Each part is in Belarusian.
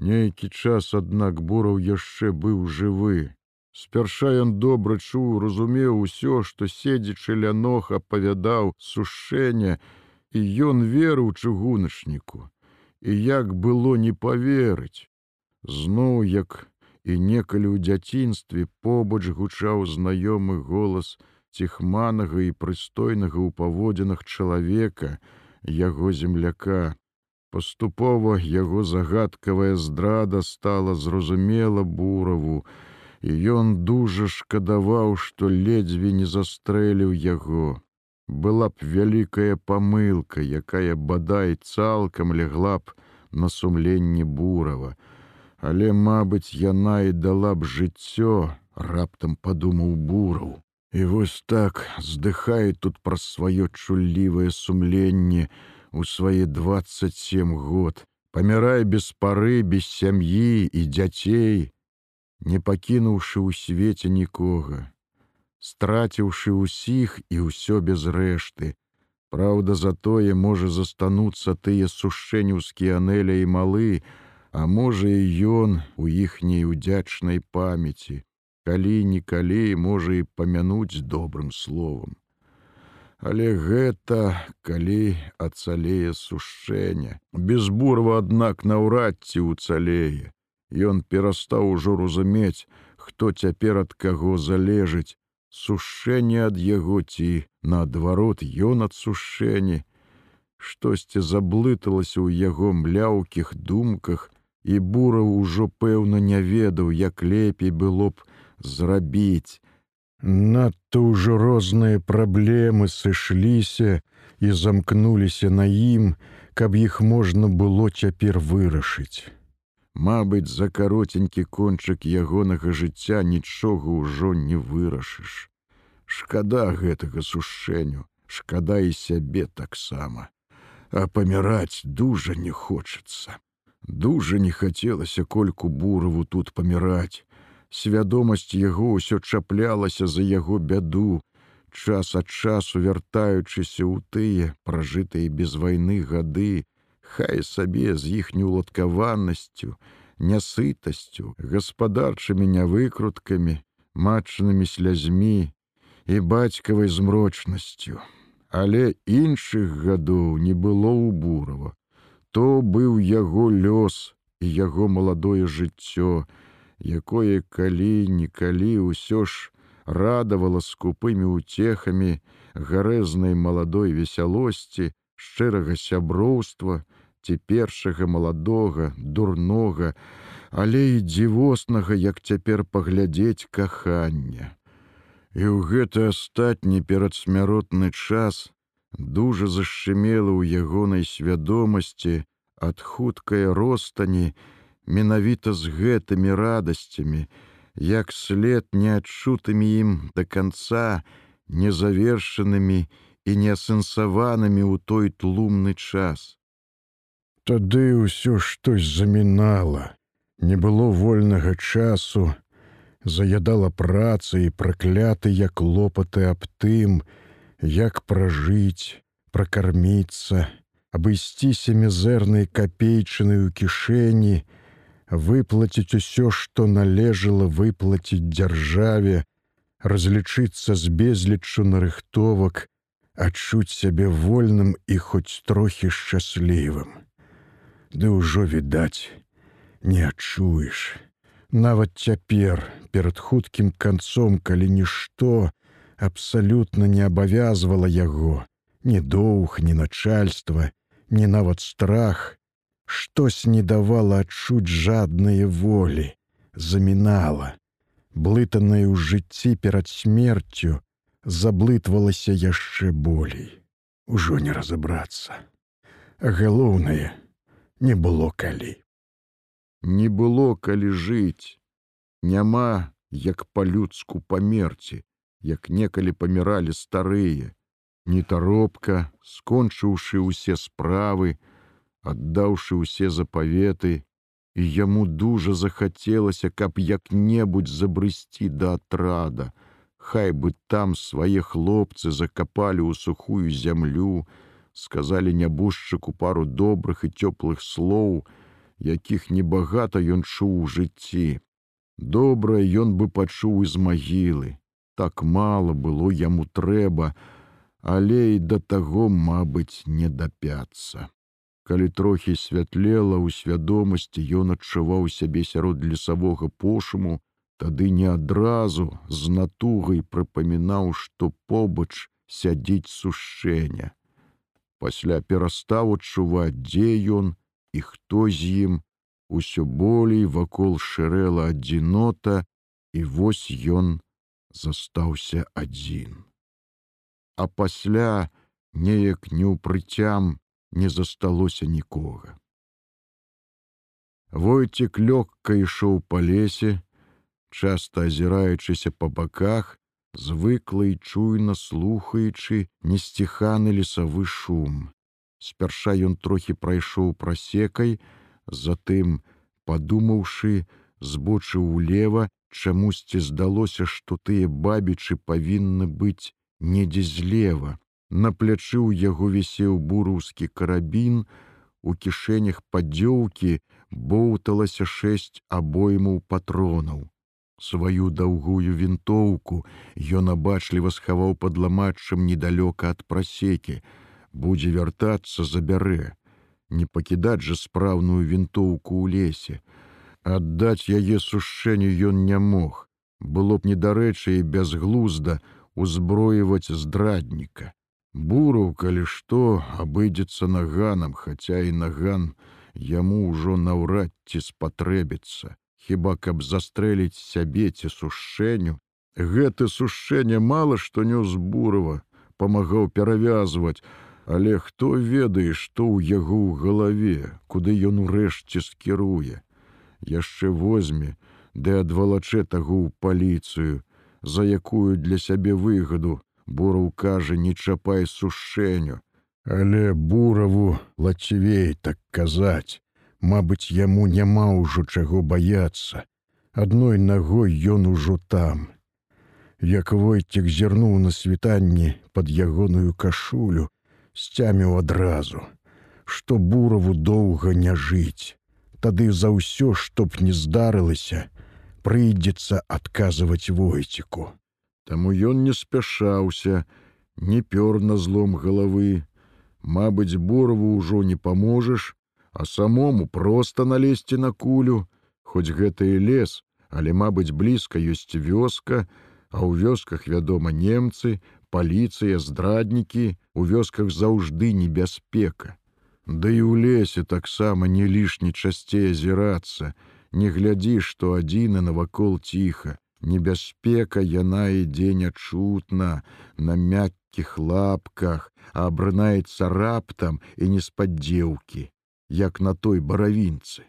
Нейкі час, аднак бураў яшчэ быў жывы. Спярша ён добра чуў, разумеў усё, што седзячы ля ног апавядаў сушэнне, і ён верыў чыгуначніку. І як было не паверыць. Зноў, як і некалі ў дзяцінстве побач гучаў знаёмы голас ціхманага і прыстойнага ў паводзінах чалавека, яго земляка. Паступова яго загадкавая здрада стала зразумела бураву, і ён дужа шкадаваў, што ледзьве не застрэліў яго. Была б вялікая памылка, якая бадай цалкам легла б на сумленні бурава. Але, мабыць, яна і дала б жыццё, раптам падумаў бураў. І вось так здыхае тут праз сваё чуллівае сумленне у свае 27 год, памірае без пары, без сям'і і дзяцей, не пакінуўшы ў свеце нікога, страціўшы ўсіх і ўсё без рэшты. Праўда, затое можа застануцца тыя сушэнюўскія анеля і малы, а можа і ён у іхняй удзячнай памяці, калі-нікалі можа і памянуць добрым словам. Але гэта, калі ацалее сушэння, без бурва, аднак наўрад ці ўцалее. Ён перастаў ужо разумець, хто цяпер ад каго залежыць, сушэнне ад яго ці, наадварот, ён ад сушэння, Штосьці заблыталася ў яго мляўкіх думках, і бура ўжо пэўна не ведаў, як лепей было б зрабіць. Надто ўжо розныя праблемы сышліся і замкнуліся на ім, каб іх можна было цяпер вырашыць. Мабыць, за каротенькі кончык ягонага жыцця нічога ўжо не вырашыш. Шкада гэтага сушэню, шкада і сябе таксама, а паміраць дужа не хочацца. Дужа не хацелася кольку бураву тут паміраць. Свядомасць яго ўсё чаплялася за яго бяду, час ад часу вяртаючыся ў тыя, пражытыя без вайны гады, хай сабе з іхняй уладкаванасцю, нясытасцю, гаспадарчымі нявыкруткамі, матчанымі слязьмі і бацькавай змрочнасцю. Але іншых гадоў не было ў бурава. То быў яго лёс і яго маладое жыццё, якое калі-нікалі ўсё ж радавала скупымі уцехамі гарэзнай маладой весялосці, шчырага сяброўства, ці першага маладога, дурнога, але і дзівоснага, як цяпер паглядзець кахання. І ў гэты астатні перадсмяротны час дужа зашчымела ў ягонай свядомасці ад хуткай ростані, менавіта з гэтымі радасцямі, як след неадчутымі ім да канца, незавершанымі і неасэнсаванымі ў той тлумны час. Тады ўсё штось замінала, не было вольнага часу, заядала праца і праклятыя клопаты аб тым, як пражыць, пракарміцца, абысціся мізэрнай капейчыны ў кішэні, выплаціць усё, што належала выплаціць дзяржаве, разлічыцца з безліччу нарыхтовак, адчуць сябе вольным і хоць трохі шчаслівым. Ды ўжо відаць, не адчуеш. Нават цяпер, перад хуткім канцом, калі нішто абсалютна не абавязвала яго, ні доўг, ні начальства, ні нават страх, штось не давала адчуць жадныя волі, замінала, блытаная ў жыцці перад смерцю заблытвалася яшчэ болей. Ужо не разабрацца. Галоўнае не было калі. Не было калі жыць, няма як па-людску памерці, як некалі паміралі старыя, нетаропка, скончыўшы ўсе справы, аддаўшы ўсе запаветы, і яму дужа захацелася, каб як-небудзь забрысці да атрада, Хай бы там свае хлопцы закапалі ў сухую зямлю, сказалі нябожчыку пару добрых і цёплых слоў, якіх небагата ён чуў у жыцці. Добрае ён бы пачуў з магілы. Так мала было яму трэба, але і да таго, мабыць, не дапяцца. Калі трохі святлела ў свядомасці, ён адчуваў сябе сярод лесавога пошуму, тады не адразу з натугай прыпамінаў, што побач сядзіць сушэння. Пасля перастаў адчуваць, дзе ён і хто з ім, усё болей вакол шырэла адзінота, і вось ён застаўся адзін. А пасля неяк неўпрыцям не засталося нікога. Войцік лёгка ішоў па лесе, часта азіраючыся па баках, звыкла і чуйна слухаючы несціханы лесавы шум. Спярша ён трохі прайшоў прасекай, затым, падумаўшы, збочыў улева, чамусьці здалося, што тыя бабічы павінны быць недзе злева. На плячы ў яго вісеў бураўскі карабін, у кішэнях падзёўкі боўталася шэсць абоймаў патронаў. Сваю даўгую вінтоўку ён абачліва схаваў пад ламачым недалёка ад прасекі, будзе вяртацца забярэ, не пакідаць жа спраўную вінтоўку ў лесе. Аддаць яе сушэнню ён не мог, было б недарэчы і бязглузда узброіваць здрадніка. Буру, калі што, абыдзецца наганам, хаця і наган яму ўжо наўрад ці спатрэбіцца, хіба каб застрэліць сябе ці сушэню. Гэты сушэнне мала што нёс бурава, памагаў перавязваць, але хто ведае, што ў яго ў галаве, куды ён урэшце скіруе. Яшчэ возьме, ды адвалачэ таго ў паліцыю, за якую для сябе выгаду, Бураў кажа, не чапай сушэню, Але бураву лацівей так казаць. Мабыць, яму няма ўжо чаго баяцца. Адной нагой ён ужо там. Як войцек зірнуў на світанні пад ягоную кашулю, сцяміў адразу, што бураву доўга не жыць. Тады за ўсё, што б не здарылася, прыйдзецца адказваць войціку. Таму ён не спяшаўся, не пёр на злом галавы. Мабыць, бораву ўжо не паможаш, а самому проста налезці на кулю, хоць гэта і лес, але, мабыць, блізка ёсць вёска, а ў вёсках, вядома, немцы, паліцыя, здраднікі, у вёсках заўжды небяспека. Да і ў лесе таксама не лішні часцей азірацца, не глядзі, што адзіны навакол ціха. Небяспека яна ідзе нячутна, на мяккіх лапках, а абрынаецца раптам і не спадзеўкі, як на той баравінцы.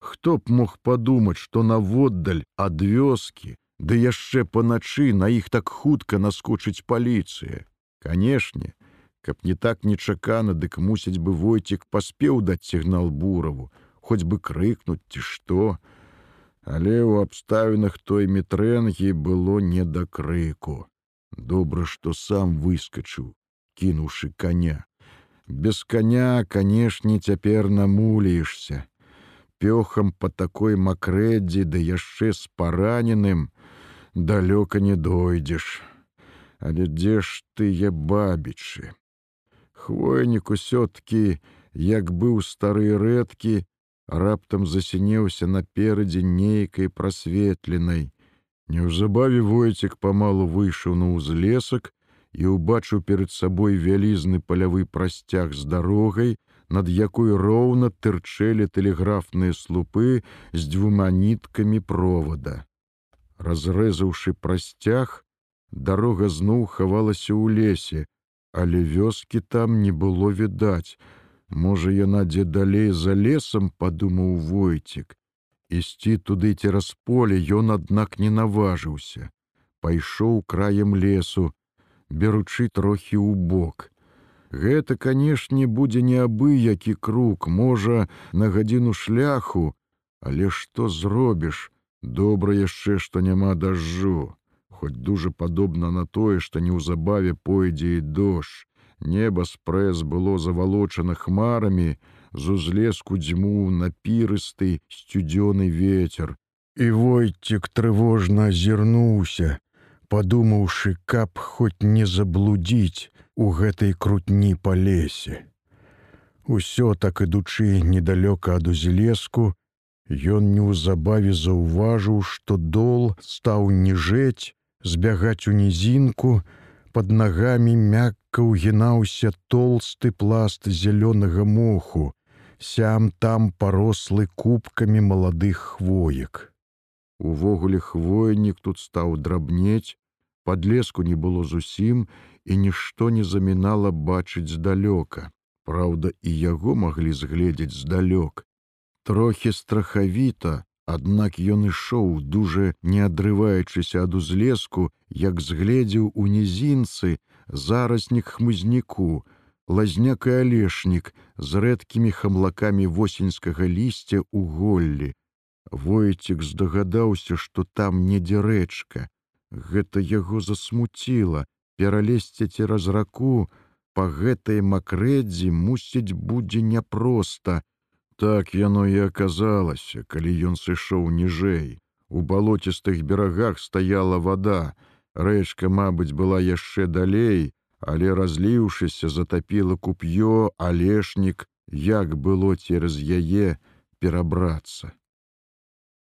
Хто б мог падумаць, што наводдаль ад вёскі, ды яшчэ паначы на іх так хутка наскочыць паліцыя. Канешне, каб не так нечакана, дык мусіць бы войцік паспеў даць сігнал бураву, хоць бы крыкнуць ці што, але ў абставінах той метрэнгі было не да крыку. Добра, што сам выскачыў, кінуўшы коня. Без коня, канешне, цяпер намуліешся. Пёхам па такой макрэдзі да яшчэ з параненым далёка не дойдзеш. Але дзе ж тыя бабічы? Хвойнік усё-ткі, як быў стары рэдкі, раптам засінеўся наперадзе нейкай прасветленай. Неўзабаве войцік памалу выйшаў на ўзлесак і ўбачыў перад сабой вялізны палявы прасцяг з дарогай, над якой роўна тырчэлі тэлеграфныя слупы з дзвюма ніткамі провода. Разрэзаўшы прасцяг, дарога зноў хавалася ў лесе, але вёскі там не было відаць, Можа, яна дзе далей за лесам падумаў войцік. Ісці туды цераз поле ён, аднак не наважыўся. Пайшоў краем лесу, беручы трохі ў бок. Гэта, канешне, будзе неабыякі круг, можа, на гадзіну шляху, але што зробіш, добра яшчэ, што няма дажджу, хоць дужа падобна на тое, што неўзабаве пойдзе і дождж. Неба спрэс было завалочана хмарамі, з узлеску дзьму напірысты сцюдзёны ветер. І войцік трывожна азірнуўся, падумаўшы, каб хоць не заблудзіць у гэтай крутні па лесе. Усё так ідучы недалёка ад узлеску, Ён неўзабаве заўважыў, што дол стаў ніжэць, збягаць у нізінку, под нагамі мякка ўгінаўся толсты пласт зялёнага моху, сям там парослы кубкамі маладых хвоек. Увогуле хвойнік тут стаў драбнець, под леску не было зусім і нішто не замінала бачыць здалёка. Праўда, і яго маглі згледзець здалёк. Трохі страхавіта, аднак ён ішоў, дужа не адрываючыся ад узлеску, як згледзеў у нізінцы зараснік хмызніку, лазняк і алешнік з рэдкімі хамлакамі восеньскага лісця ў голлі. Войцік здагадаўся, што там недзе рэчка. Гэта яго засмуціла, пералезці цераз раку, па гэтай макрэдзі мусіць будзе няпроста. Так яно і аказалася, калі ён сышоў ніжэй. У балоцістых берагах стаяла вода. Рэчка, мабыць, была яшчэ далей, але разліўшыся затапіла куп'ё, алешнік, як было цераз яе перабрацца.